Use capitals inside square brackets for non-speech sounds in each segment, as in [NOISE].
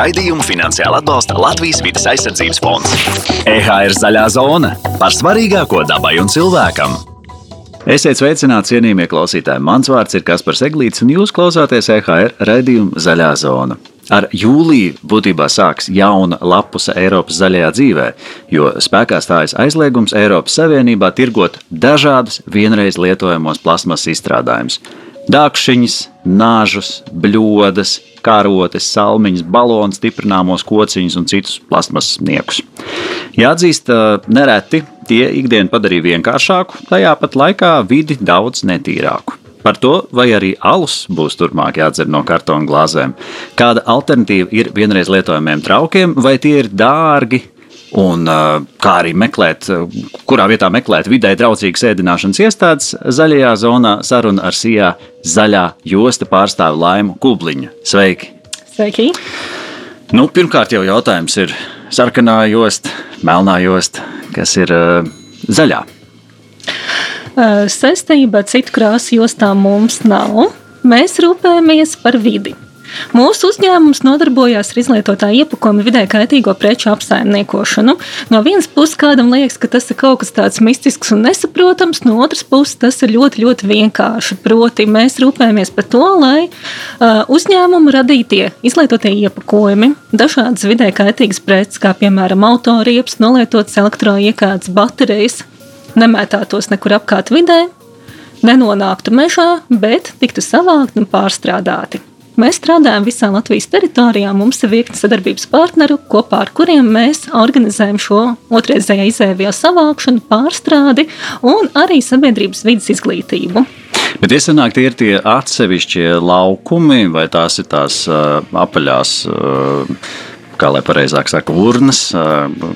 Raidījumu finansiāli atbalsta Latvijas vidas aizsardzības fonds. EHR zaļā zona par svarīgāko dabai un cilvēkam. Esiet sveicināti, cienījamie klausītāji. Mans vārds ir Kaspars Eglīts, un jūs klausāties EHR raidījuma Zaļā zona. Ar jūliju būtībā sāks jauna lapuse Eiropas zaļajā dzīvē, jo spēkā stājas aizliegums Eiropas Savienībā tirgot dažādus vienreiz lietojamos plasmasas izstrādājumus. Dākšiņas, nāžus, bļodas, karotes, salmiņas, balons, stiprināmos kociņus un citus plasmasas niekus. Jāatzīst, nereti tie ikdienu padarīja vienkāršāku, tajā pat laikā vidi daudz netīrāku. Par to, vai arī alus būs turpmāk jādzer no kartona glāzēm. Kāda alternatīva ir vienreiz lietojamiem traukiem, vai tie ir dārgi, un kā arī meklēt, kurā vietā meklēt vidē draudzīgas ēdināšanas iestādes zaļajā zonā, saruna ar Sijā zaļā josta pārstāvu Laimu Kubliņu. Sveiki! Sveiki! Nu, pirmkārt, jau jautājums ir sarkanā josta, melnā josta, kas ir uh, zaļā. Saistība ar citu krāsu jostām mums nav. Mēs rūpējamies par vidi. Mūsu uzņēmums nodarbojās ar izlietotāju iepakojumu vidē kaitīgo preču apsaimniekošanu. No vienas puses, kādam liekas, ka tas ir kaut kas tāds mistisks un nesaprotams, no otras puses, tas ir ļoti, ļoti vienkārši. Proti, mēs rūpējamies par to, lai uh, uzņēmumu radītie izlietotie iepakojumi, dažādas vidē kaitīgas preces, kā piemēram autoriepas, nolietotas elektroiekārtas, baterijas, nemētātos nekur apkārt vidē, nenonāktu mežā, bet tiktu savākti un pārstrādāti. Mēs strādājam visā Latvijas teritorijā. Mums ir virkni sadarbības partneru, kopā ar kuriem mēs organizējam šo otrreizējā izēvijā savākšanu, pārstrādi un arī sabiedrības vidas izglītību. Bet iesanāk, tie ir tie atsevišķie laukumi, vai tās ir tās uh, apaļās. Uh, kā lai pareizāk saka, urnas,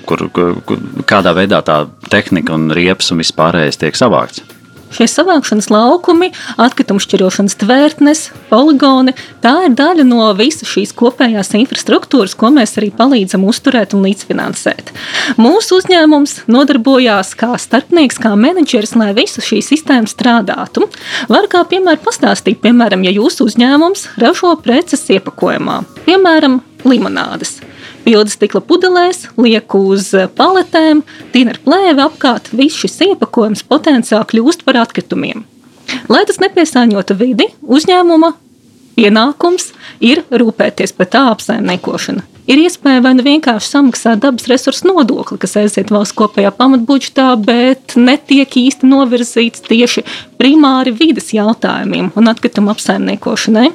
kur, kur, kur kādā veidā tā tehnika un riepas un viss pārējais tiek savākts. Šie savākšanas laukumi, atkritumu šķirošanas tvērtnes, poligoni - tā ir daļa no visas šīs kopējās infrastruktūras, ko mēs arī palīdzam uzturēt un līdzfinansēt. Mūsu uzņēmums nodarbojās kā starpnieks, kā menedžeris, lai visa šī sistēma strādātu. Var kā piemēram pastāstīt, piemēram, ja jūsu uzņēmums ražo preces iepakojumā, piemēram, limonādes pilda stikla pudelēs, liek uz paletēm, tīna ar plēvi apkārt. Viss šis iepakojums potenciāli kļūst par atkritumiem. Lai tas nepiesāņotu vidi, uzņēmuma pienākums ir rūpēties par tā apsaimniekošanu. Ir iespēja vai nu vienkārši samaksāt dabas resursu nodokli, kas aiziet valsts kopējā pamatbudžetā, bet netiek īsti novirzīts tieši primāri vidas jautājumiem un atkritumu apsaimniekošanai.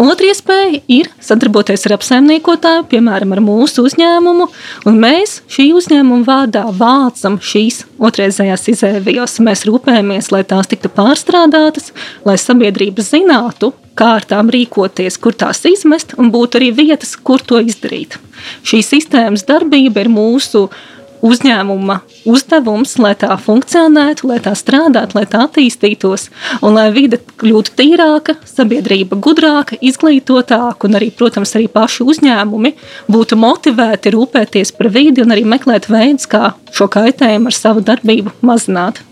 Otra iespēja ir sadarboties ar apsaimniekotāju, piemēram, ar mūsu uzņēmumu, un mēs šī uzņēmuma vārdā vācam šīs otrreizējās izēvijas. Mēs rūpējamies, lai tās tiktu pārstrādātas, lai sabiedrība zinātu, kā ar tām rīkoties, kur tās izmest, un būtu arī vietas, kur to izdarīt. Šī sistēmas darbība ir mūsu uzņēmuma uzdevums, lai tā funkcionētu, lai tā strādātu, lai tā attīstītos, un lai vide kļūtu tīrāka, sabiedrība gudrāka, izglītotāka, un arī, protams, arī paši uzņēmumi būtu motivēti rūpēties par vidi un arī meklēt veidus, kā šo kaitējumu ar savu darbību mazināt.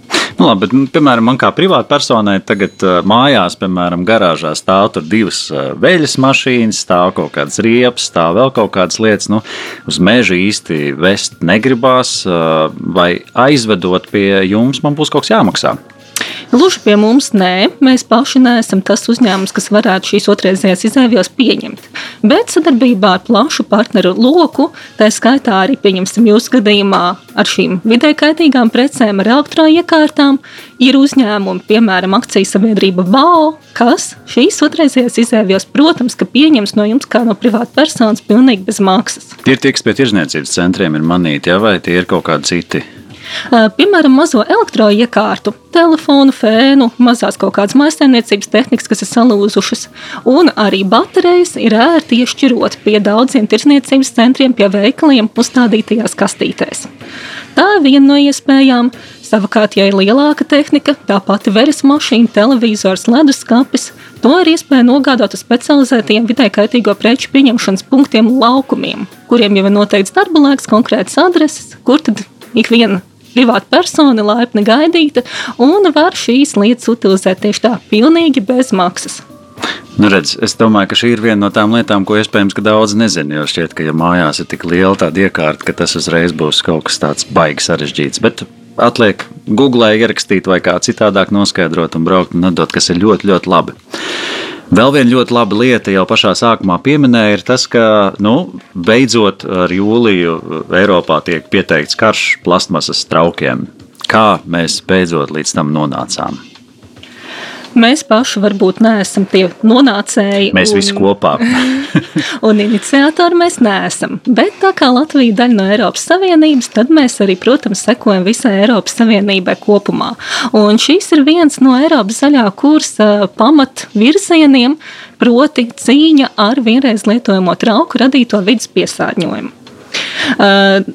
Nu, labi, bet, piemēram, man kā privātpersonai tagad uh, mājās, piemēram, garāžā stāv divas uh, veļas mašīnas, stāv kaut kādas riepas, stāv vēl kaut kādas lietas. Nu, uz meža īsti vest negribās, uh, vai aizvedot pie jums, man būs kaut kas jāmaksā. Gluži pie mums nē, mēs paši neesam tas uzņēmums, kas varētu šīs otrreizējās izēvielas pieņemt. Bet sadarbībā ar plašu partneru loku, tā skaitā arī pieņemsim jūsu gadījumā ar šīm vidē kaitīgām precēm, ar elektroiekārtām, ir uzņēmumi, piemēram, akcijas sabiedrība BAO, kas šīs otrreizējās izēvielas, protams, ka pieņems no jums kā no privāta personas pilnīgi bez maksas. Tie ir tie, kas pie tirzniecības centriem ir manīti, ja, vai tie ir kaut kādi citi? Piemēram, mazo elektroiekārtu, telefonu, fēnu, mazās kaut kādas mājsaimniecības tehnikas, kas ir salūzušas, un arī baterijas ir ērti iešķirot pie daudziem tirsniecības centriem, pie veikaliem uzstādītajās kastītēs. Tā ir viena no iespējām. Savukārt, ja ir lielāka tehnika, tā pati veres mašīna, televizors, leduskapis, to ir iespēja nogādāt uz specializētiem vidē kaitīgo preču pieņemšanas punktiem laukumiem, kuriem jau ir noteikts darba laiks, konkrētas adreses, kur tad ik viena privāta persona, laipni gaidīta, un var šīs lietas utilizēt tieši tā, pilnīgi bez maksas. Nu, redz, es domāju, ka šī ir viena no tām lietām, ko iespējams daudz nezina. Jo šķiet, ka ja mājās ir tik liela tāda iekārta, ka tas uzreiz būs kaut kas tāds baigs sarežģīts. Bet atliek Google ierakstīt vai kā citādāk noskaidrot un braukt un atdot, kas ir ļoti, ļoti labi. Vēl viena ļoti laba lieta, jau pašā sākumā pieminēja, ir tas, ka nu, beidzot ar jūliju Eiropā tiek pieteikts karš plastmasas traukiem. Kā mēs beidzot līdz tam nonācām? Mēs paši varbūt neesam tie nonācēji. Mēs un, visi kopā. [LAUGHS] un iniciatori mēs neesam. Bet tā kā Latvija ir daļa no Eiropas Savienības, tad mēs arī, protams, sekojam visai Eiropas Savienībai kopumā. Un šis ir viens no Eiropas zaļā kursa pamatvirzieniem, proti cīņa ar vienreiz lietojamo trauku radīto vidas piesārņojumu.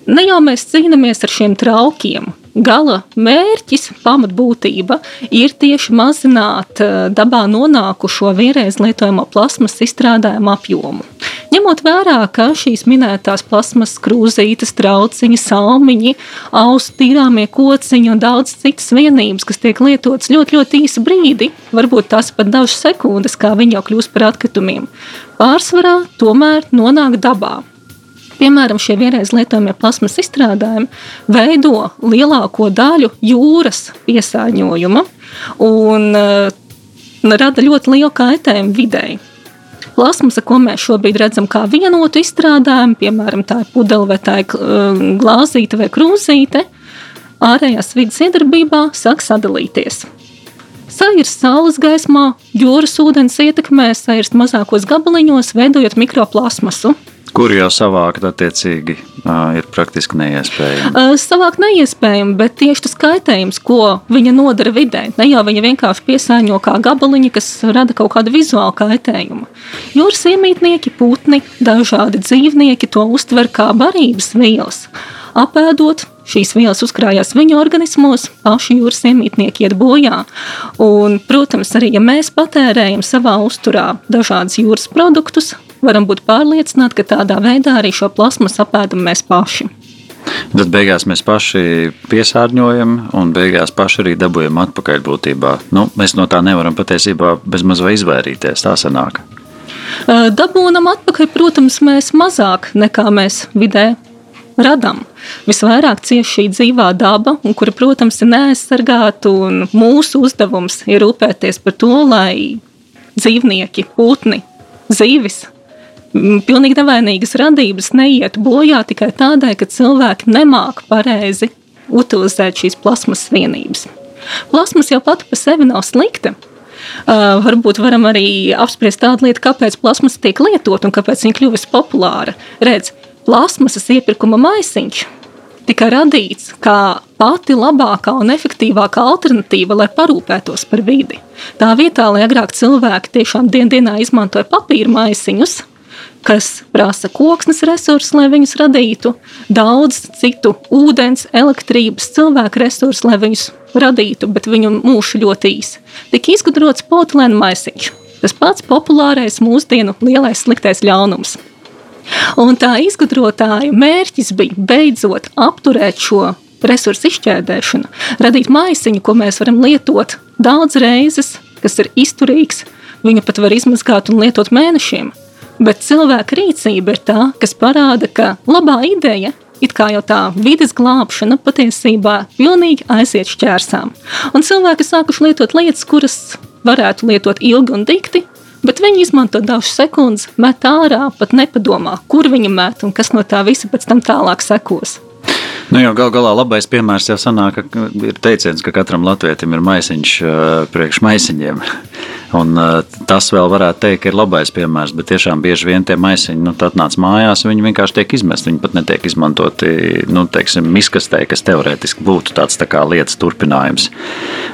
Ne jau mēs cīnāmies ar šiem traukiem, gala mērķis, pamatbūtība ir tieši mazināt eh, dabā nonākušo vienreiz lietojamo plasmas izstrādājumu apjomu. Ņemot vērā, ka šīs minētās plasmas krūzītes, trauciņi, salmiņi, ausu tīrāmie kociņi un daudz citas vienības, kas tiek lietotas ļoti, ļoti īsu brīdi, varbūt tās pat dažas sekundes, kā viņi jau kļūst par atkritumiem, pārsvarā tomēr nonāk dabā. Piemēram, šie vienreiz lietojamie plasmas izstrādājumi veido lielāko daļu jūras piesārņojuma un uh, rada ļoti lielu kaitējumu videi. Plasmasa, ko mēs šobrīd redzam kā vienotu izstrādājumu, piemēram, tā ir pudele vai tā ir uh, glāzīte vai krūzīte, ārējās vidas iedarbībā sāk sadalīties. Sairs saules gaismā, jūras ūdens ietekmē, sairs mazākos gabaliņos, veidojot mikroplasmasu. Kur jau savākt, attiecīgi, ir praktiski neiespējami? Savākt neiespējami, bet tieši tas kaitējums, ko viņa nodara vidē, ne jau viņa vienkārši piesāņo kā gabaliņi, kas rada kaut kādu vizuālu kaitējumu. Jūras iemītnieki, putni, dažādi dzīvnieki to uztver kā barības vielas. Apēdot, šīs vielas uzkrājās viņu organismos, paši jūras iemītnieki iet bojā. Un, protams, arī ja mēs patērējam savā uzturā dažādus jūras produktus, varam būt pārliecināti, ka tādā veidā arī šo plasmas apēdam mēs paši. Tad beigās mēs paši piesārņojam, un beigās paši arī dabūjam atpakaļ būtībā. Nu, mēs no tā nevaram patiesībā bezmaz vai izvairīties. Tā sanāk. Dabūnam atpakaļ, protams, mēs mazāk nekā mēs vidē radām. Visvairāk cieši šī dzīvā daba, un kura, protams, ir neaizsargāta. Mūsu uzdevums ir rūpēties par to, lai dzīvnieki, putni, zīvis pilnīgi nevainīgas radības neiet bojā tikai tādēļ, ka cilvēki nemāk pareizi utilizēt šīs plasmas vienības. Plasmas jau pati par sevi nav slikta. Uh, varbūt varam arī apspriest tādu lietu, kāpēc plasmas tiek lietot un kāpēc viņa kļuvusi populāra. Redz, plasmasas iepirkuma maisiņš tika radīts kā pati labākā un efektīvākā alternatīva, lai parūpētos par vidi. Tā vietā, lai agrāk cilvēki tiešām dien dienā izmantoja papīra maisiņus, kas prasa koksnes resursus, lai viņus radītu, daudz citu ūdens, elektrības, cilvēku resursus, lai viņus radītu, bet viņu mūžs ļoti īs. Tika izgudrots potilēna maisiņš. Tas pats populārais mūsdienu lielais sliktais ļaunums. Un tā izgudrotāja mērķis bija beidzot apturēt šo resursu izšķērdēšanu, radīt maisiņu, ko mēs varam lietot daudz reizes, kas ir izturīgs, viņu pat var izmazgāt un lietot mēnešiem. Bet cilvēka rīcība ir tā, kas parāda, ka labā ideja it kā jau tā vidas glābšana patiesībā pilnīgi aiziet šķērsām. Un cilvēki sākuši lietot lietas, kuras varētu lietot ilgi un dikti, bet viņi izmanto dažas sekundes, met ārā, pat nepadomā, kur viņi met un kas no tā visa pēc tam tālāk sekos. Nu, jau gal galā labais piemērs jau sanāk, ka ir teiciens, ka katram latvietim ir maisiņš priekš maisiņiem. Un, tas vēl varētu teikt, ka ir labais piemērs, bet tiešām bieži vien tie maisiņi, nu, tad nāc mājās, viņi vienkārši tiek izmesti. Viņi pat netiek izmantoti, nu, teiksim, miskastē, kas teorētiski būtu tāds tā kā lietas turpinājums.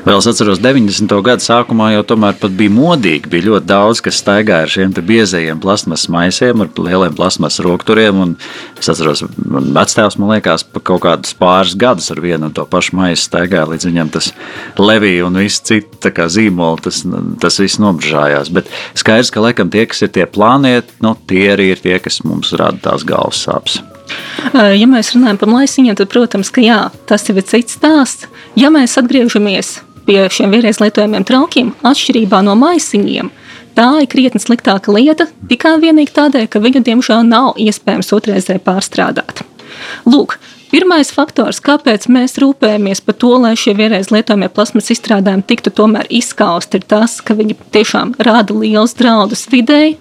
Vēl es atceros, 90. gadu sākumā jau tomēr bija modīgi. Bija ļoti daudz, kas staigāja ar šiem biezajiem plasmas maisiem, ar lieliem plasmas rokturiem. Es atceros, man vectēvs, man liekas, pa kaut kādus pāris gadus ar vienu un to pašu maisu staigāja, līdz viņam tas levija un viss cits zīmols, tas, tas viss nobržājās. Bet skaidrs, ka laikam tie, kas ir tie plānieti, nu, tie arī ir tie, kas mums rada tās galvas sāpes. Ja mēs runājam par maisiņiem, tad, protams, ka jā, tas ir cits stāsts. Ja mēs atgriežamies pie šiem vienreiz lietojamiem traukiem, atšķirībā no maisiņiem, tā ir krietni sliktāka lieta tikai vienīgi tādēļ, ka viņu diemžēl nav iespējams otrreizē pārstrādāt. Lūk, Pirmais faktors, kāpēc mēs rūpējamies par to, lai šie vienreiz lietojamie plasmas izstrādājumi tiktu tomēr izskausti, ir tas, ka viņi tiešām rada liels draudus videi,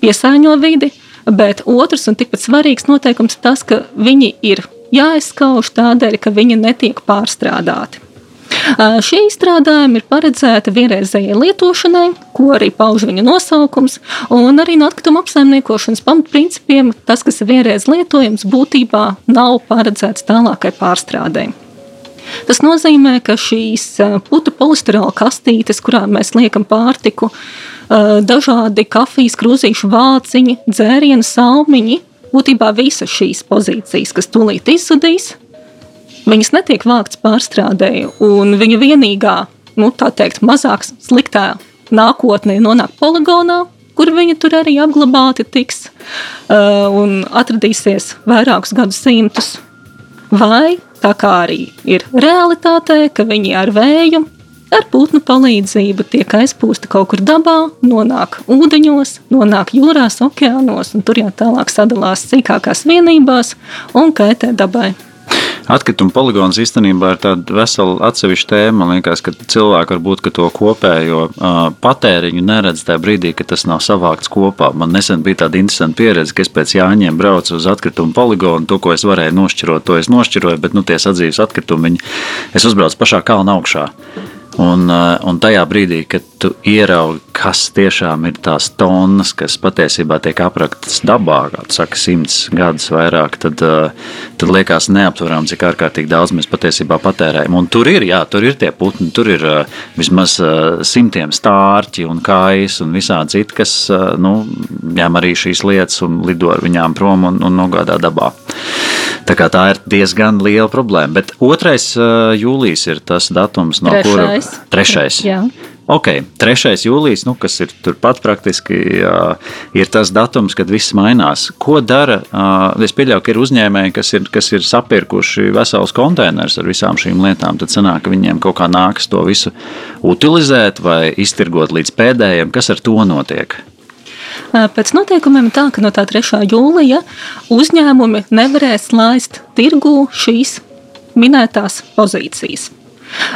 piesāņo vidi, bet otrs un tikpat svarīgs noteikums ir tas, ka viņi ir jāizskauž tādēļ, ka viņi netiek pārstrādāti. Šie izstrādājumi ir paredzēti vienreizējai lietošanai, ko arī pauž viņa nosaukums, un arī no atkrituma apsaimniekošanas pamatprincipiem tas, kas ir vienreiz lietojams, būtībā nav paredzēts tālākai pārstrādei. Tas nozīmē, ka šīs putu polistirola kastītes, kurām mēs liekam pārtiku, dažādi kafijas krūzīšu vāciņi, dzērienu salmiņi, būtībā visas šīs pozīcijas, kas tūlīt izzudīs, viņas netiek vāktas pārstrādēji, un viņa vienīgā, nu, tā teikt, mazāk sliktā nākotnē nonāk poligonā, kur viņa tur arī apglabāti tiks uh, un atradīsies vairākus gadsimtus. Vai tā kā arī ir realitātē, ka viņi ar vēju, ar putnu palīdzību tiek aizpūsti kaut kur dabā, nonāk ūdeņos, nonāk jūrās, okeānos, un tur jau tālāk sadalās sīkākās vienībās un kaitē dabai. Atkrituma poligons īstenībā ir tāda vesela atsevišķa tēma. Man liekas, ka cilvēki varbūt ka to kopējo uh, patēriņu neredz tajā brīdī, kad tas nav savākts kopā. Man nesen bija tāda interesanta pieredze, ka es pēc Jāņiem braucu uz atkrituma poligonu. To, ko es varēju nošķirot, to es nošķiroju, bet nu, tie sadzīves atkritumi, viņi, es uzbraucu pašā kalna augšā. Un, eh, un tajā brīdī, kad tu ieraugi, kas tiešām ir tās tonnas, kas patiesībā tiek apraktas dabā, kā tu saki, simts gadus vairāk, tad, eh, tad liekas neaptverami, cik ārkārtīgi daudz mēs patiesībā patērējam. Un tur ir, jā, tur ir tie putni, tur ir eh, vismaz simtiem stārķi un kājas un visādi citi, kas nu, ņem arī šīs lietas un lido ar viņām prom un, un nogādā dabā. Tā, tā ir diezgan liela problēma. Bet 2. jūlijas ir tas datums, no kura Trešais. Jā. Ok, 3. jūlijas, nu, kas ir turpat praktiski, jā, ir tas datums, kad viss mainās. Ko dara? Es pieļauju, ka ir uzņēmēji, kas ir, kas ir sapirkuši veselus konteinerus ar visām šīm lietām. Tad sanāk, ka viņiem kaut kā nākas to visu utilizēt vai iztirgot līdz pēdējiem. Kas ar to notiek? Pēc noteikumiem tā, ka no tā 3. jūlija uzņēmumi nevarēs laist tirgū šīs minētās pozīcijas.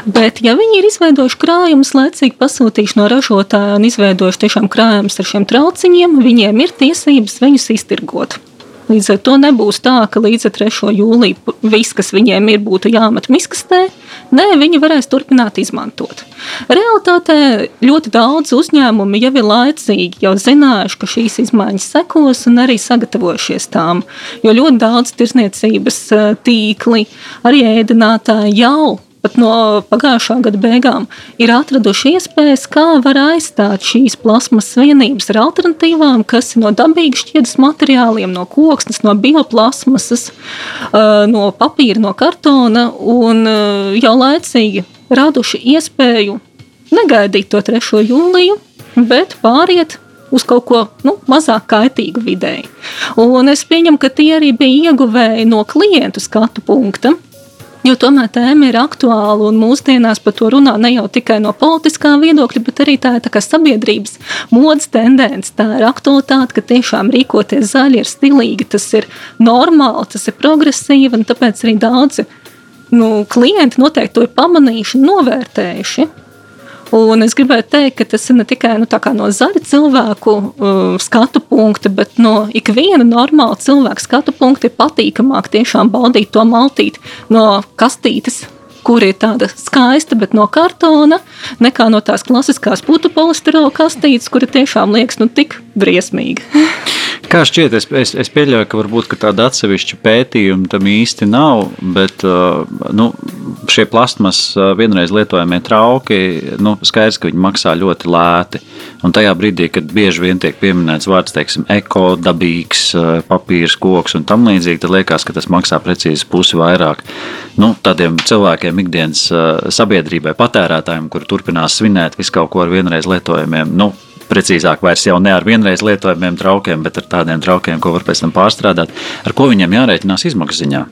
Bet, ja viņi ir izveidojuši krājumus, laicīgi pasūtījuši no ražotāja un izveidojuši tiešām krājumus ar šiem trauciņiem, viņiem ir tiesības viņus iztirgot. Līdz ar to nebūs tā, ka līdz 3. jūlijam viss, kas viņiem ir, būtu jāmet miskastē. Nē, viņi varēs turpināt izmantot. Realtātē ļoti daudz uzņēmumu jau ir laicīgi jau zinājuši, ka šīs izmaiņas sekos un arī sagatavojušies tām. Jo ļoti daudz tirsniecības eh, tīkli, arī ēdinātāji jau pat no pagājušā gada beigām, ir atraduši iespējas, kā var aizstāt šīs plasmas vienības ar alternatīvām, kas ir no dabīgas šķiedas materiāliem, no koksnes, no bioplasmasas, no papīra, no kartona, un jau laicīgi raduši iespēju negaidīt to 3. jūliju, bet pāriet uz kaut ko nu, mazāk kaitīgu videi. Un es pieņemu, ka tie arī bija ieguvēji no klientu skatu punkta. Jo tomēr tēma ir aktuāla un mūsdienās par to runā ne jau tikai no politiskā viedokļa, bet arī tā ir tā sabiedrības modes tendence. Tā ir aktualitāte, ka tiešām rīkoties zaļi ir stilīgi, tas ir normāli, tas ir progresīvi un tāpēc arī daudzi nu, klienti noteikti to ir pamanījuši un novērtējuši. Un es gribētu teikt, ka tas ir ne tikai nu, no zaļa cilvēku uh, skatu punkta, bet no ikviena normāla cilvēka skatu punkta ir patīkamāk tiešām baudīt to maltīti no kastītes kur ir tāda skaista, bet no kartona, nekā no tās klasiskās putu polistirola kastītes, kura tiešām liekas nu, tik briesmīga. [LAUGHS] Kā šķiet, es, es, es pieļauju, ka varbūt ka tāda atsevišķa pētījuma tam īsti nav, bet uh, nu, šie plasmas uh, vienreiz lietojamie trauki, nu, skaidrs, ka viņi maksā ļoti lēti. Un tajā brīdī, kad bieži vien tiek pieminēts vārds, teiksim, eko, dabīgs, uh, papīrs, koks un tam līdzīgi, tad liekas, ka tas maksā precīzi pusi vairāk. Nu, tādiem cilvēkiem, ikdienas sabiedrībai, patērētājiem, kuri turpinās svinēt visu kaut ko ar vienreiz lietojamiem, nu, precīzāk, vairs jau ne ar vienreiz lietojamiem traukiem, bet ar tādiem traukiem, ko var pēc tam pārstrādāt, ar ko viņiem jārēķinās izmaksu ziņā.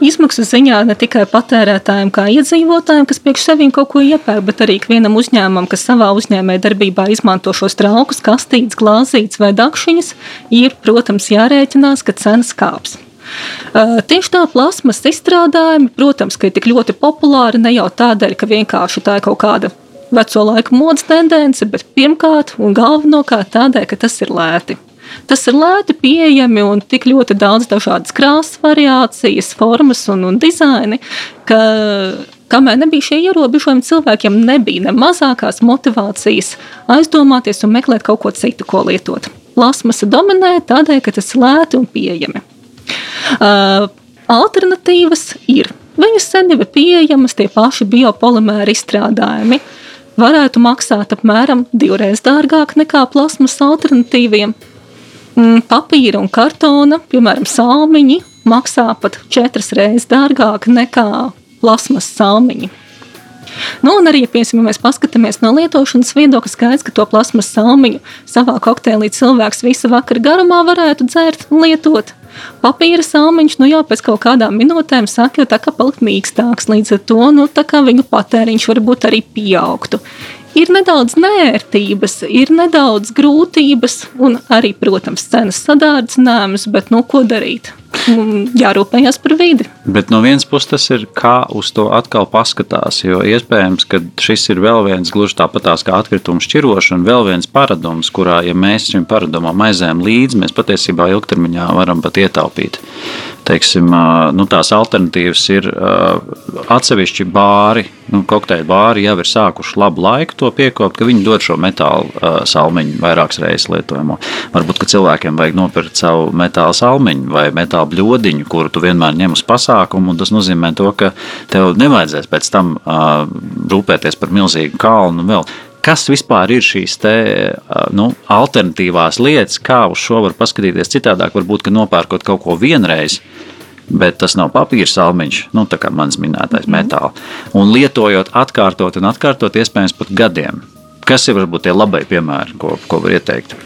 izmaksu ziņā ne tikai patērētājiem, kā iedzīvotājiem, kas priekš sevīm kaut ko iepērk, bet arī vienam uzņēmumam, kas savā uzņēmē darbībā izmanto šos traukus, kastītes, glāzītes vai dakšiņas, ir, protams, jārēķinās, ka cenas kāps. Uh, tieši tā plasmas izstrādājumi, protams, ir tik ļoti populāri ne jau tādēļ, ka vienkārši tā ir kaut kāda veco laiku modes tendence, bet pirmkārt un galvenokārt tādēļ, ka tas ir lēti. Tas ir lēti pieejami un tik ļoti daudz dažādas krāsas variācijas, formas un, un dizaini, ka kamēr nebija šie ierobežojumi, cilvēkiem nebija ne mazākās motivācijas aizdomāties un meklēt kaut ko citu, ko lietot. Plasmasa dominē tādēļ, ka tas ir lēti un pieejami. Uh, alternatīvas ir. Viņas sen jau ir pieejamas, tie paši biopolimēri izstrādājumi. Varētu maksāt apmēram divreiz dārgāk nekā plasmas alternatīviem, Mm, papīra un kartona, piemēram, salmiņi, maksā pat četras reizes dārgāk nekā plasmas salmiņi. Nu, un arī, ja, piemēram, mēs paskatāmies no lietošanas viedokļa, skaidrs, ka to plasmas salmiņu savā kokteilī cilvēks visu vakaru garumā varētu dzert un lietot. Papīra salmiņš, nu jau pēc kaut kādām minūtēm sāk jau tā kā palikt mīkstāks, līdz ar to, nu, tā kā viņu patēriņš varbūt arī pieaugtu ir nedaudz nērtības, ir nedaudz grūtības un arī, protams, cenas sadārdzinājums, bet nu, ko darīt? [LAUGHS] Jārūpējas par vidi. Bet no vienas puses tas ir kā uz to atkal paskatās, jo iespējams, ka šis ir vēl viens gluži tāpatās kā atkritumu šķirošana, vēl viens paradums, kurā, ja mēs šim paradumam aizējām līdzi, mēs patiesībā ilgtermiņā varam pat ietaupīt teiksim, nu, tās alternatīvas ir atsevišķi bāri, nu, kokteļu bāri jau ir sākuši labu laiku to piekopt, ka viņi dod šo metālu salmiņu vairākas reizes lietojamo. Varbūt, ka cilvēkiem vajag nopirkt savu metāla salmiņu vai metāla bļodiņu, kuru tu vienmēr ņem uz pasākumu, un tas nozīmē to, ka tev nevajadzēs pēc tam rūpēties par milzīgu kalnu vēl kas vispār ir šīs te, nu, alternatīvās lietas, kā uz šo var paskatīties citādāk. Varbūt, ka nopērkot kaut ko vienreiz, bet tas nav papīra salmiņš, nu, tā kā mans minētais mm. metāls. Un lietojot, atkārtot un atkārtot, iespējams, pat gadiem. Kas ir varbūt tie labai piemēri, ko, ko var ieteikt?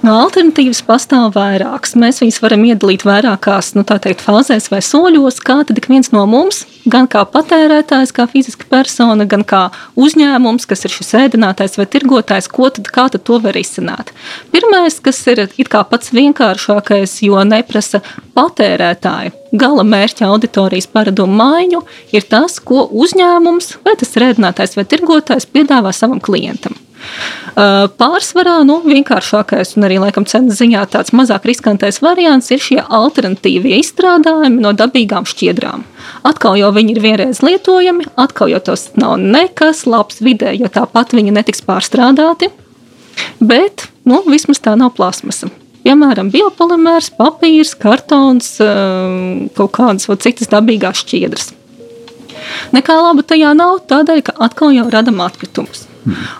No alternatīvas pastāv vairākas. Mēs viņus varam iedalīt vairākās nu, teikt, fāzēs vai soļos, kā ik viens no mums, gan kā patērētājs, kā fiziska persona, gan kā uzņēmums, kas ir šis ēdinātājs vai tirgotājs, ko tad, tad to var izsināt. Pirmais, kas ir pats vienkāršākais, jo neprasa patērētāju gala mērķa auditorijas paradumu maiņu, ir tas, ko uzņēmums, vai tas ir ēdinātājs vai tirgotājs, piedāvā savam klientam. Pārsvarā nu, vienkāršākais un arī laikam cenas ziņā tāds mazāk riskantais variants ir šie alternatīvie izstrādājumi no dabīgām šķiedrām. Atkal jau viņi ir vienreiz lietojami, atkal jau tas nav nekas labs vidē, jo tāpat viņi netiks pārstrādāti. Bet nu, vismaz tā nav plasmasa. Piemēram, biopolimērs, papīrs, kartons, kaut kādas citas dabīgās šķiedras. Nekā laba tajā nav, tādēļ, ka atkal jau radām atkritumus.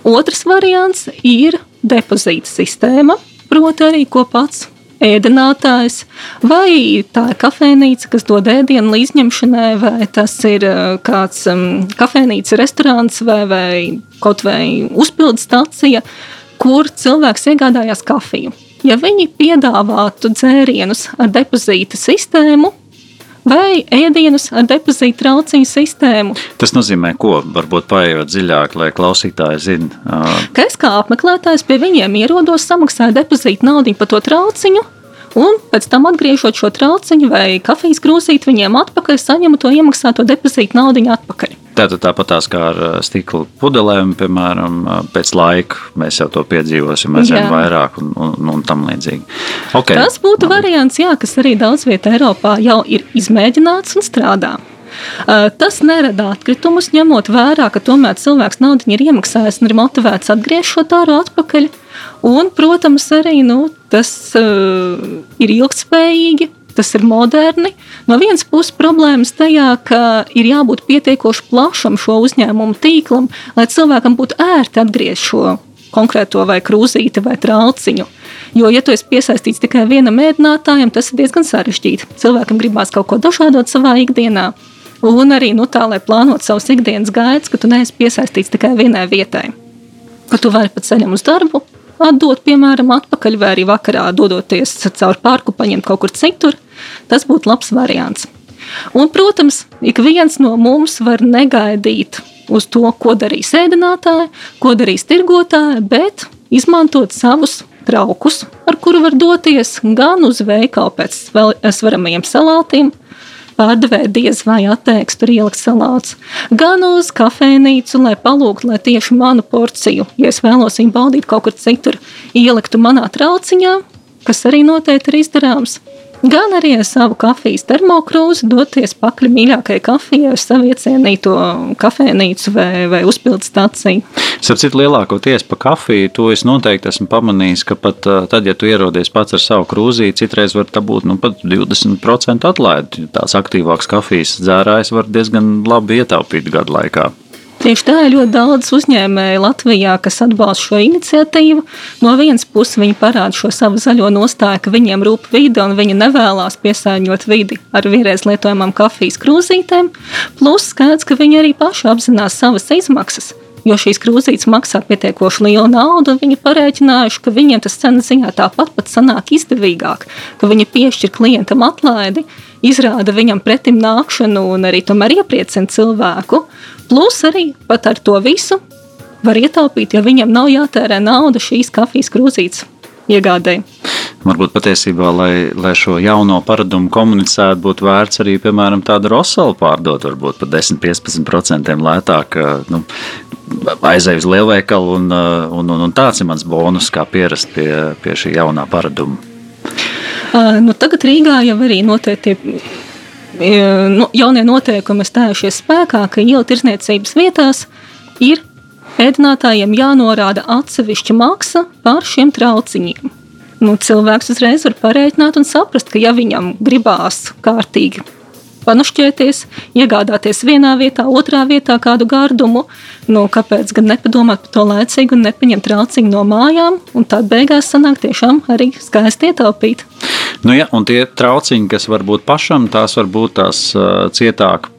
Otrs variants ir depozīta sistēma, proti, arī ko pats ēdinātājs, vai tā ir kafejnīca, kas dod ēdienu līdzņemšanai, vai tas ir uh, kāds um, kafejnīca, restorāns vai, vai kaut vai uzpildes stācija, kur cilvēks iegādājās kafiju. Ja viņi piedāvātu dzērienus ar depozīta sistēmu, vai ēdienus ar depozītu trauciņu sistēmu. Tas nozīmē, ko varbūt paiet dziļāk, lai klausītāji zinātu. Ka es kā apmeklētājs pie viņiem ierodos, samaksāju depozītu naudu par to trauciņu. Un pēc tam, atgriežot šo trauciņu vai kafijas krūzīti viņiem atpakaļ, saņemu to iemaksāto depozītu naudu atpakaļ. Tātad tāpat kā ar stikla pudelēm, piemēram, pēc laika mēs jau to piedzīvosim, zinām vairāk un, un, un tam līdzīgi. Okay. Tas būtu Labi. variants, jā, kas arī daudz vietā Eiropā jau ir izmēģināts un strādā. Tas nerada atkritumus, ņemot vērā, ka tomēr cilvēks naudu ir iemaksājis un ir motivēts atgriezt šo tāru atpakaļ. Un, protams, arī nu, tas uh, ir ilgspējīgi, tas ir moderni. No vienas puses, problēmas tajā, ka ir jābūt pietiekoši plašam šo uzņēmumu tīklam, lai cilvēkam būtu ērti atgriezt šo konkrēto vai krūzīti vai trauciņu. Jo, ja tu esi piesaistīts tikai vienam mēdinātājam, tas ir diezgan sarežģīti. Cilvēkam gribās kaut ko dažādot savā ikdienā. Un arī nu, tā, lai plānotu savus ikdienas gaitas, ka tu neesi piesaistīts tikai vienai vietai. Ka tu vari pat ceļam uz darbu, atdot, piemēram, atpakaļ, vai arī vakarā dodoties caur parku, paņemt kaut kur citur. Tas būtu labs variants. Un, protams, ik viens no mums var negaidīt uz to, ko darīs ēdinātāji, ko darīs tirgotāji, bet izmantot savus traukus, ar kuru var doties gan uz veikalu pēc svaramajiem salātiem, pārdevēja diez vai atteiks tur ielikt salāts, gan uz kafejnīcu, lai palūgtu, lai tieši manu porciju, ja es vēlos viņu baudīt kaut kur citur, ieliktu manā trauciņā, kas arī noteikti ir izdarāms gan arī ar savu kafijas termokrūzi doties pakaļ mīļākajai kafijai uz savu iecienīto kafejnīcu vai, vai uzpildu stāciju. Sapratu, lielākoties pa kafiju, to es noteikti esmu pamanījis, ka pat tad, ja tu ierodies pats ar savu krūzīti, citreiz var būt nu, pat 20% atlaidi. Tās aktīvākas kafijas dzērājas var diezgan labi ietaupīt gadu laikā. Tieši tā ir ļoti daudz uzņēmēju Latvijā, kas atbalsta šo iniciatīvu. No vienas puses viņi parāda šo savu zaļo nostāju, ka viņiem rūp vide un viņi nevēlas piesārņot vidi ar vienreiz lietojamām kafijas krūzītēm. Plus skaidrs, ka viņi arī paši apzinās savas izmaksas. Jo šīs krūzītes maksā pietiekoši lielu naudu, un viņi parēķinājuši, ka viņiem tas cenas ziņā tāpat pat sanāk izdevīgāk, ka viņi piešķir klientam atlaidi, izrāda viņam pretim nākšanu un arī tomēr iepriecina cilvēku. Plus arī pat ar to visu var ietaupīt, ja viņam nav jātērē nauda šīs kafijas krūzītes iegādēji. Varbūt patiesībā, lai, lai šo jauno paradumu komunicētu, būtu vērts arī, piemēram, tādu rosolu pārdot, varbūt par 10-15% lētāk. Nu, Aizēju uz lielveikalu, un, un, un, un tāds ir mans bonus, kā pierast pie, pie šī jaunā paraduma. Uh, nu, tagad Rīgā jau arī noteikti nu, jaunie noteikumi stājušies spēkā, ka ielu tirsniecības vietās ir ēdinātājiem jānorāda atsevišķa maksa par šiem trauciņiem. Nu, cilvēks uzreiz var pareiķināt un saprast, ka ja viņam gribās kārtīgi panušķēties, iegādāties vienā vietā, otrā vietā kādu gardumu. Nu, kāpēc gan nepadomāt par to laicīgi un nepaņemt trauciņu no mājām, un tad beigās sanāk tiešām arī skaisti ietaupīt. Nu, ja, un tie trauciņi, kas var būt pašam, tās var būt tās cietāk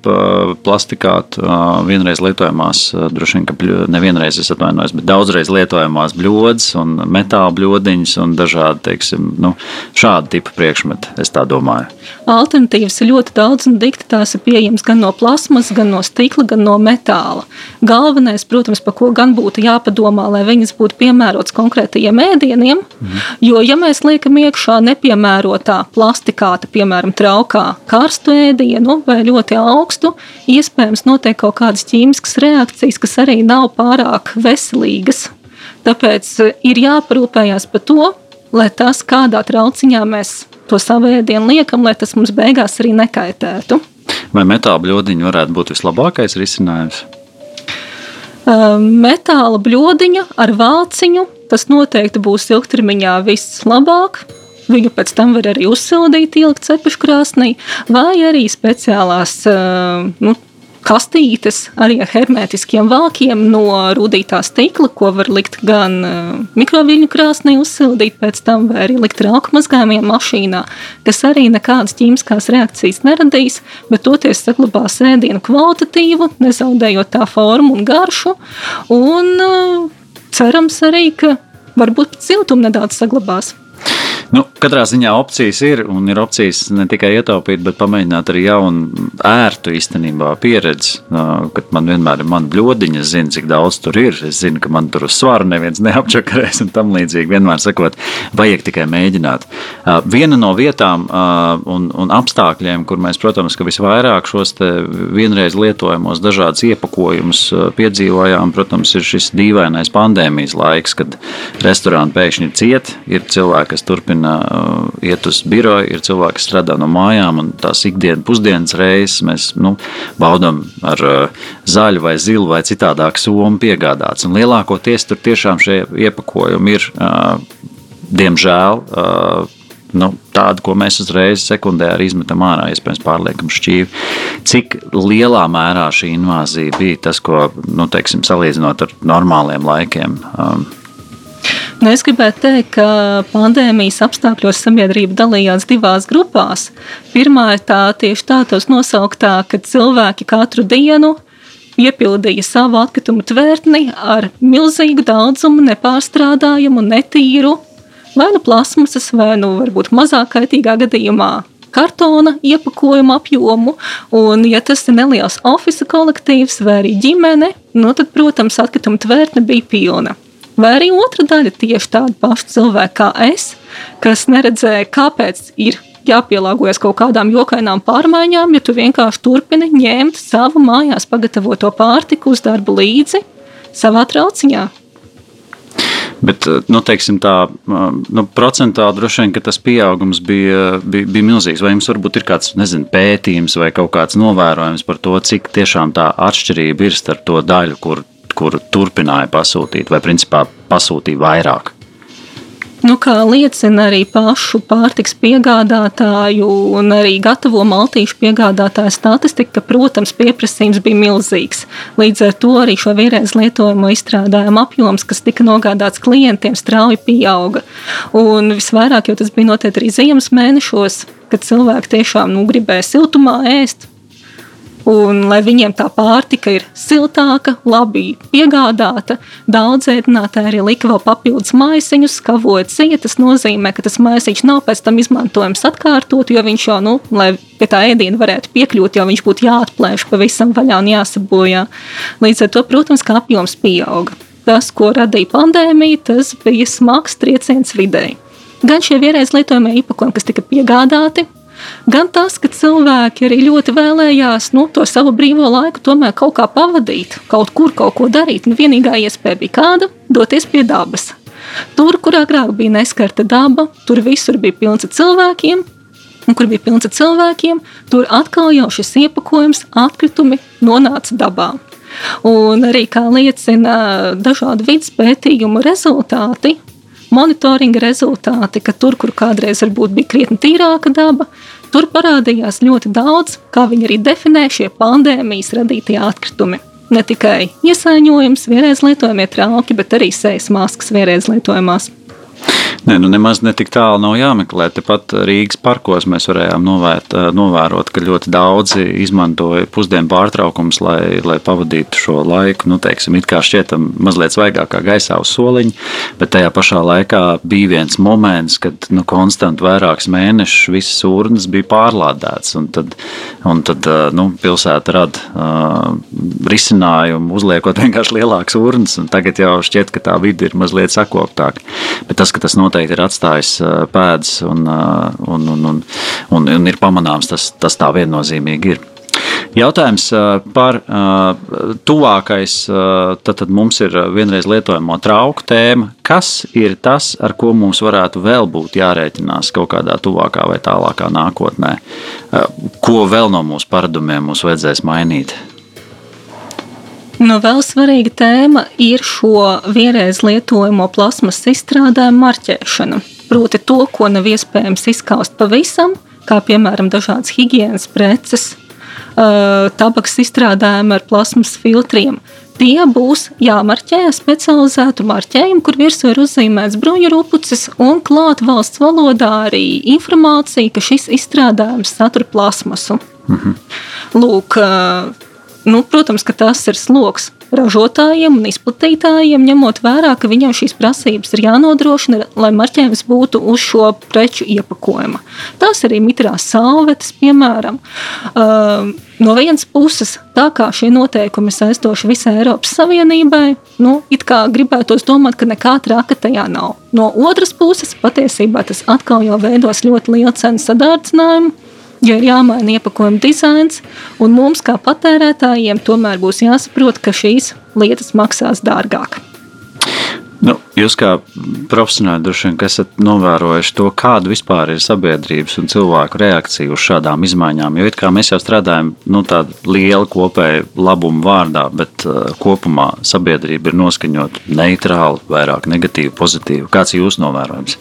plastikāt, vienreiz lietojamās, droši vien, ka nevienreiz es atvainojos, bet daudzreiz lietojamās bļodas un metāla bļodiņas un dažādi, teiksim, nu, šādi tipa priekšmeti, es tā domāju. Alternatīvas ir ļoti daudz un dikti tās ir pieejamas gan no plasmas, gan no stikla, gan no metāla. Galvenais, protams, par ko gan būtu jāpadomā, lai viņas būtu piemērotas konkrētajiem ēdieniem, mm. jo ja mēs liekam iekšā nepiemērot ierobežotā plastikāta, piemēram, traukā karstu ēdienu vai ļoti augstu, iespējams notiek kaut kādas ķīmiskas reakcijas, kas arī nav pārāk veselīgas. Tāpēc e, ir jāparūpējas par to, lai tas, kādā trauciņā mēs to savu ēdienu liekam, lai tas mums beigās arī nekaitētu. Vai metāla bludiņa varētu būt vislabākais risinājums? E, metāla bludiņa ar vāciņu tas noteikti būs ilgtermiņā vislabāk. Viņu pēc tam var arī uzsildīt, ielikt cepeškrāsnī, vai arī speciālās nu, kastītes arī ar hermetiskiem vākiem no rudītā stikla, ko var likt gan mikroviļņu krāsnī, uzsildīt pēc tam, vai arī likt rauku mazgājumiem mašīnā, kas arī nekādas ķīmiskās reakcijas neradīs, bet toties saglabās ēdienu kvalitatīvu, nezaudējot tā formu un garšu, un cerams arī, ka varbūt siltumu nedaudz saglabās. Nu, katrā ziņā opcijas ir, un ir opcijas ne tikai ietaupīt, bet pamēģināt arī jaunu, ērtu īstenībā pieredzi. Kad man vienmēr ir mana bludiņa, es zinu, cik daudz tur ir. Es zinu, ka man tur uz svaru neviens neapčakarēs un tam līdzīgi. Vienmēr sakot, vajag tikai mēģināt. Viena no vietām un, un apstākļiem, kur mēs, protams, visvairāk šos vienreiz lietojamos dažādus iepakojumus piedzīvojām, protams, ir šis dīvainais pandēmijas laiks, kad restorāni pēkšņi ciet, ir cilvēki, kas turpina turpina uh, iet uz biroju, ir cilvēki, kas strādā no mājām, un tās ikdienas pusdienas reizes mēs nu, baudām ar uh, zaļu vai zilu vai citādāku somu piegādāts. Un lielākoties tur tiešām šie iepakojumi ir, uh, diemžēl, nu, tādu, ko mēs uzreiz sekundāri izmetam ārā, iespējams, pārliekam šķīvi. Cik lielā mērā šī invāzija bija tas, ko, nu, teiksim, salīdzinot ar normāliem laikiem. Um, es gribētu teikt, ka pandēmijas apstākļos sabiedrība dalījās divās grupās. Pirmā ir tā tieši tādos nosauktā, ka cilvēki katru dienu piepildīja savu atkritumu tvērtni ar milzīgu daudzumu nepārstrādājumu, netīru, vai nu plasmasas, vai nu varbūt mazāk kaitīgā gadījumā kartona iepakojuma apjomu. Un, ja tas ir neliels oficiāls kolektīvs vai arī ģimene, nu, tad, protams, atkrituma tvērtne bija pilna. Vai arī otra daļa tieši tāda paša cilvēka kā es, kas neredzēja, kāpēc ir jāpielāgojas kaut kādām jokainām pārmaiņām, ja tu vienkārši turpini ņemt savu mājās pagatavoto pārtiku uz darbu līdzi savā trauciņā. Bet, nu, teiksim, tā nu, procentuāli droši vien tas pieaugums bija, bija, bija milzīgs. Vai jums varbūt ir kāds nezinu, pētījums vai kaut kāds novērojums par to, cik tiešām tā atšķirība ir starp to daļu, kur, kur turpināja pasūtīt, vai principā pasūtīja vairāk? Nu, kā liecina arī pašu pārtiks piegādātāju un arī gatavo maltīšu piegādātāju statistika, ka, protams, pieprasījums bija milzīgs. Līdz ar to arī šo vienreiz lietojumu izstrādājumu apjoms, kas tika nogādāts klientiem, strauji pieauga. Un visvairāk jau tas bija noteikti arī ziemas mēnešos, kad cilvēki tiešām nu, gribēja siltumā ēst, Un, lai viņiem tā pārtika ir siltāka, labi piegādāta, daudz ēdinātāji arī lika vēl papildus maisiņus, skavot sija. Tas nozīmē, ka tas maisiņš nav pēc tam izmantojams atkārtot, jo viņš jau, nu, lai pie tā ēdiena varētu piekļūt, jau viņš būtu jāatplēš pavisam vaļā un jāsabojā. Līdz ar to, protams, ka apjoms pieauga. Tas, ko radīja pandēmija, tas bija smags trieciens videi. Gan šie vienreiz lietojamie īpašumi, kas tika piegādāti, gan tas, ka cilvēki arī ļoti vēlējās nu, to savu brīvo laiku tomēr kaut kā pavadīt, kaut kur kaut ko darīt. Un vienīgā iespēja bija kāda - doties pie dabas. Tur, kur agrāk bija neskarta daba, tur visur bija pilns ar cilvēkiem, un kur bija pilns ar cilvēkiem, tur atkal jau šis iepakojums, atkritumi nonāca dabā. Un arī kā liecina dažādu vidas pētījumu rezultāti, monitoringa rezultāti, ka tur, kur kādreiz varbūt bija krietni tīrāka daba, tur parādījās ļoti daudz, kā viņi arī definē šie pandēmijas radītie atkritumi. Ne tikai iesaiņojums, vienreiz lietojamie trauki, bet arī sejas maskas vienreiz lietojamās. Nē, nu nemaz ne tik tālu nav jāmeklē. Tepat Rīgas parkos mēs varējām novērt, novērot, ka ļoti daudzi izmantoja pusdienu pārtraukumus, lai, lai pavadītu šo laiku. Nu, teiksim, it kā šķietam mazliet svaigākā gaisā uz soliņa, bet tajā pašā laikā bija viens moments, kad nu, konstanti vairākus mēnešus visas urnas bija pārlādētas. Un tad, un tad nu, pilsēta rada uh, risinājumu, uzliekot [LAUGHS] vienkārši lielākas urnas. Tagad jau šķiet, ka tā vide ir mazliet sakoptāka. Bet tas, ka tas notiek noteikti ir atstājis pēdas un, un, un, un, un, un ir pamanāms, tas, tas tā viennozīmīgi ir. Jautājums par tuvākais, tad, tad mums ir vienreiz lietojamo trauku tēma. Kas ir tas, ar ko mums varētu vēl būt jārēķinās kaut kādā tuvākā vai tālākā nākotnē? Ko vēl no mūsu paradumiem mums vajadzēs mainīt? Nu, vēl svarīga tēma ir šo vienreiz lietojamo plasmas izstrādājumu marķēšana. Proti, to, ko nav iespējams izskaust pavisam, kā piemēram dažādas higiēnas preces, tabaks izstrādājumi ar plasmas filtriem. Tie būs jāmarķē ar specializētu marķējumu, kur virsū ir uzzīmēts bruņu rupucis un klāt valsts valodā arī informācija, ka šis izstrādājums satur plasmasu. Mhm. Lūk, Nu, protams, ka tas ir sloks ražotājiem un izplatītājiem, ņemot vērā, ka viņiem šīs prasības ir jānodrošina, lai marķējums būtu uz šo preču iepakojuma. Tās arī mitrās salvetes, piemēram. Uh, no vienas puses, tā kā šie noteikumi saistoši visai Eiropas Savienībai, nu, it kā gribētos domāt, ka nekā traka tajā nav. No otras puses, patiesībā tas atkal jau veidos ļoti lielu cenu sadārdzinājumu ja jāmaina iepakojuma dizains, un mums kā patērētājiem tomēr būs jāsaprot, ka šīs lietas maksās dārgāk. Nu, jūs kā profesionāli droši vien esat novērojuši to, kāda vispār ir sabiedrības un cilvēku reakcija uz šādām izmaiņām. Jo mēs jau strādājam nu, tādā liela kopēja labuma vārdā, bet uh, kopumā sabiedrība ir noskaņota neitrāli, vairāk negatīvi, pozitīvi. Kāds ir jūsu novērojums?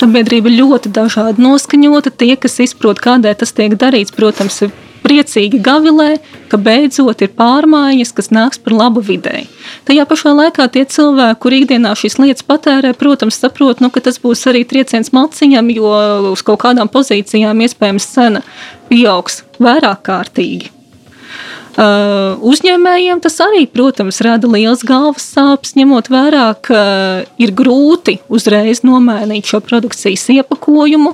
Sabiedrība ļoti dažādi noskaņota. Tie, kas izprot, kādēļ tas tiek darīts, protams, ir priecīgi gavilē, ka beidzot ir pārmaiņas, kas nāks par labu videi. Tajā pašā laikā tie cilvēki, kur ikdienā šīs lietas patērē, protams, saprot, nu, ka tas būs arī trieciens maciņam, jo uz kaut kādām pozīcijām iespējams cena pieaugs vairāk kārtīgi. Uh, uzņēmējiem tas arī, protams, rada liels galvas sāpes, ņemot vērā, ka ir grūti uzreiz nomainīt šo produkcijas iepakojumu,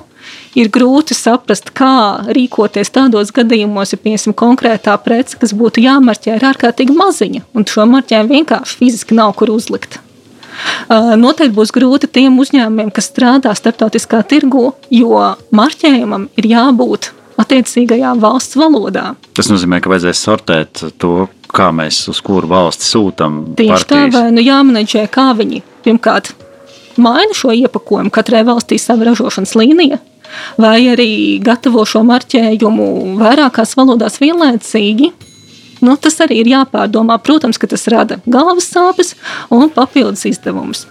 ir grūti saprast, kā rīkoties tādos gadījumos, ja piemēram konkrētā prece, kas būtu jāmarķē, ir ārkārtīgi maziņa, un šo marķējumu vienkārši fiziski nav kur uzlikt. Noteikti būs grūti tiem uzņēmumiem, kas strādā starptautiskā tirgu, jo marķējumam ir jābūt attiecīgajā valsts valodā. Tas nozīmē, ka vajadzēs sortēt to, kā mēs uz kuru valsti sūtām. Tieši partijas. tā, vai nu jāmenedžē, kā viņi pirmkārt maina šo iepakojumu, katrai valstī sava ražošanas līnija, vai arī gatavo šo marķējumu vairākās valodās vienlaicīgi. Nu, tas arī ir jāpārdomā. Protams, ka tas rada galvas sāpes un papildus izdevumus.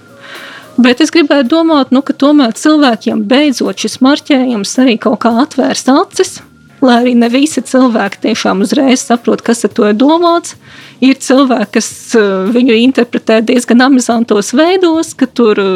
Bet es gribētu domāt, nu, ka tomēr cilvēkiem beidzot šis marķējums arī kaut kā atvērs acis, lai arī ne visi cilvēki tiešām uzreiz saprot, kas ar to ir domāts. Ir cilvēki, kas eh, viņu interpretē diezgan amizantos veidos, ka tur eh,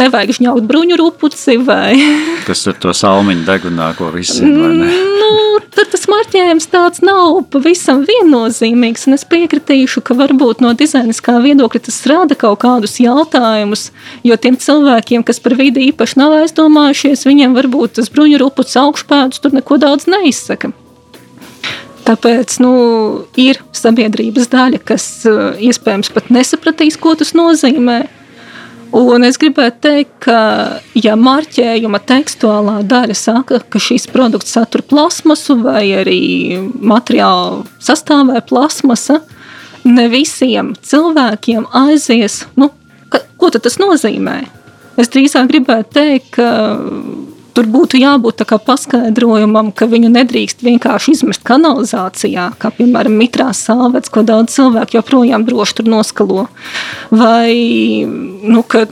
nevajag žņaukt bruņu rupuci vai... [LAUGHS] Kas ar to salmiņu degunā, ko visi zina, [LAUGHS] nu, tad tas marķējums tāds nav pavisam viennozīmīgs, un es piekritīšu, ka varbūt no dizainiskā viedokļa tas rada kaut kādus jautājumus, jo tiem cilvēkiem, kas par vidi īpaši nav aizdomājušies, viņiem varbūt tas bruņu rupucis augšpēdus tur neko daudz neizsaka. Tāpēc nu, ir sabiedrības daļa, kas eh, iespējams pat nesapratīs, ko tas nozīmē. Un es gribētu teikt, ka, ja marķējuma tekstuālā daļa saka, ka šīs produkts satur plasmasu vai arī materiālu sastāvē plasmasa, ne visiem cilvēkiem aizies, nu, ka, ko tas nozīmē. Es drīzāk gribētu teikt, ka Tur būtu jābūt paskaidrojumam, ka viņu nedrīkst vienkārši izmest kanalizācijā, kā piemēram mitrās sāvets, ko daudz cilvēku joprojām droši tur noskalo. Vai nu, ka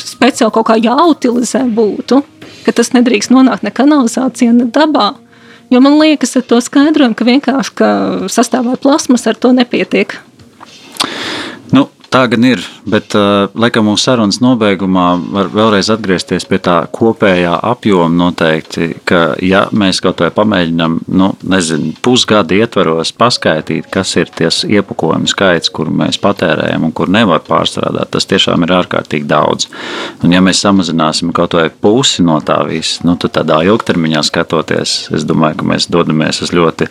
speciāli kaut kā jāutilizē būtu, ka tas nedrīkst nonākt ne kanalizācijā, ne dabā. Jo man liekas, ar to skaidrojumu, ka vienkārši ka sastāvā plasmas ar to nepietiek. Tā gan ir, bet uh, laikam mūsu sarunas nobeigumā var vēlreiz atgriezties pie tā kopējā apjoma noteikti, ka ja mēs kaut vai pamēģinām, nu, nezinu, pusgadu ietvaros paskaidīt, kas ir ties iepakojumu skaits, kuru mēs patērējam un kur nevar pārstrādāt, tas tiešām ir ārkārtīgi daudz. Un ja mēs samazināsim kaut vai pusi no tā visa, nu, tad tādā ilgtermiņā skatoties, es domāju, ka mēs dodamies uz ļoti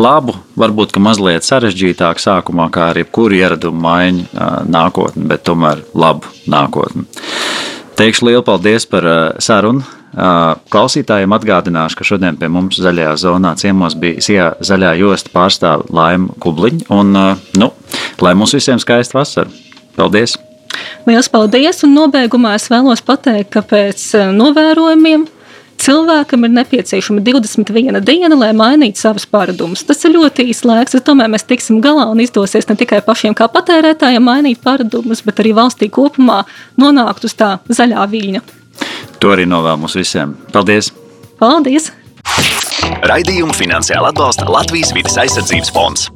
labu, varbūt, ka mazliet sarežģītāku sākumā, kā arī jebkuru ieradumu maiņu nākotni, bet tomēr labu nākotni. Teikšu lielu paldies par sarunu. Klausītājiem atgādināšu, ka šodien pie mums zaļajā zonā ciemos bija Sijā zaļā josta pārstāve Laima Kubliņa. Un, nu, lai mums visiem skaista vasara. Paldies! Lielas paldies! Un nobeigumā es vēlos pateikt, ka pēc novērojumiem Cilvēkam ir nepieciešama 21 diena, lai mainītu savus paradumus. Tas ir ļoti īsts laiks. Es domāju, mēs tiksim galā un izdosies ne tikai pašiem kā patērētājiem mainīt paradumus, bet arī valstī kopumā nonākt uz tā zaļā viļņa. To arī novēl mums visiem. Paldies! Paldies! Raidījumu finansiāli atbalsta Latvijas vidas aizsardzības fonds.